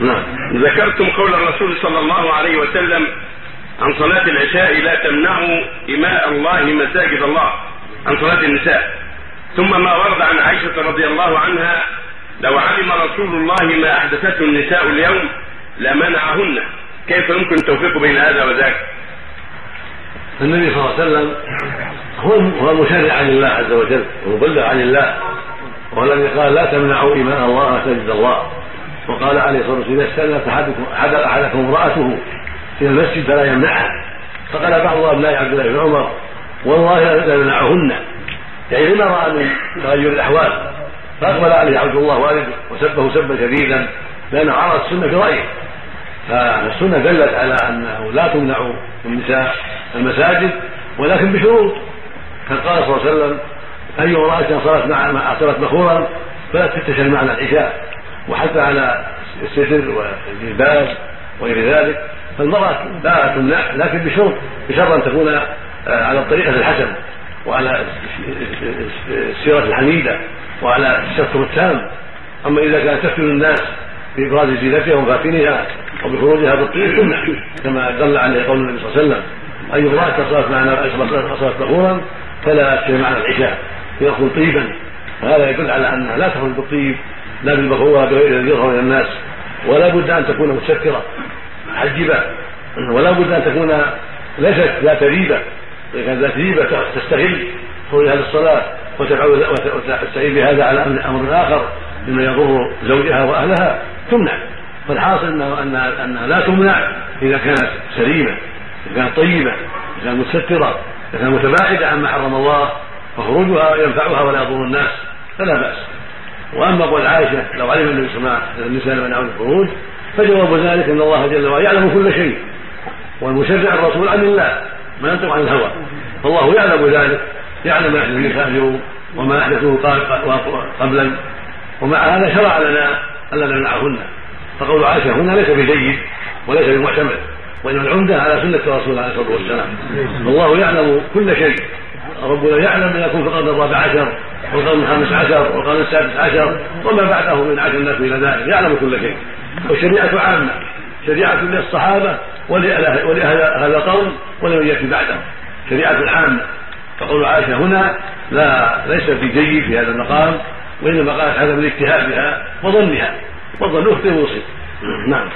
نعم. ذكرتم قول الرسول صلى الله عليه وسلم عن صلاة العشاء لا تمنعوا إماء الله مساجد الله عن صلاة النساء. ثم ما ورد عن عائشة رضي الله عنها لو علم رسول الله ما أحدثته النساء اليوم لمنعهن. كيف يمكن التوفيق بين هذا وذاك؟ النبي صلى الله عليه وسلم هو هو المشرع عن الله عز وجل ومبلغ عن الله وهو الذي قال لا تمنعوا إيمان الله مساجد الله. وقال عليه الصلاة والسلام إذا استأنف احدكم امرأته إلى المسجد فلا يمنعها فقال بعض أبناء عبد الله بن عمر والله لا يمنعهن يعني لما رأى من تغير الأحوال؟ فأقبل عليه عبد الله والده وسبه سبا شديدا لأنه عرض السنة في رأيه. فالسنة دلت على أنه لا تمنع النساء المساجد ولكن بشروط. كان قال صلى الله عليه وسلم أي امرأة صارت مع صارت بخورا فلا تتشل معنى العشاء. وحتى على الستر والجلباب وغير ذلك فالمرأة لا تمنع لكن بشرط بشرط أن تكون آه، على الطريقة الحسنة وعلى السيرة الحميدة وعلى الستر التام. أما إذا كانت تفتن الناس بإبراز زينتها وفاتنها وبخروجها بالطيب تمنع كما دل عليه قول النبي صلى الله عليه وسلم أي امرأة صارت معنا بخورا فلا تشتري معنا العشاء. يأخذ طيبا. وهذا يدل على أنها لا تخرج بالطيب لا بالبخور ولا بغير الذي يظهر إلى الناس ولا بد أن تكون متستره محجبه ولا بد أن تكون ليست ذات ريبة إذا كانت ذات ريبة تستغل خروجها للصلاه وتفعل وتستعين بهذا على أمر آخر مما يضر زوجها وأهلها تمنع. فالحاصل انه انها لا تمنع إذا كانت سليمة إذا كانت طيبة إذا كانت متسترة إذا كانت متباعدة عما حرم الله فخروجها ينفعها ولا يضر الناس. فلا بأس. وأما قول عائشة لو علم النبي صلى الله عليه وسلم النساء الخروج فجواب ذلك إن الله جل وعلا يعلم كل شيء. والمشرع الرسول عن الله ما ينطق عن الهوى. فالله يعلم ذلك يعلم ما يحدث اليوم وما احدثوه قبلا. ومع هذا شرع لنا ألا نمنعهن. فقول عائشة هنا ليس بجيد وليس بمعتمد وإنما العمدة على سنة الرسول عليه الصلاه والسلام الله يعلم كل شيء. ربنا يعلم ما يكون في القرن الرابع عشر والقرن الخامس عشر والقرن السادس عشر وما بعده من عشر الناس إلى ذلك. يعلم كل شيء. والشريعة عامة. شريعة للصحابة ولأهل هذا القوم ولمن ياتي بعدهم شريعة عامة. فقول عائشة هنا لا ليس في جيد في هذا المقام وإنما قالت هذا من اجتهادها وظنها. والظن يخطئ ويصيب نعم.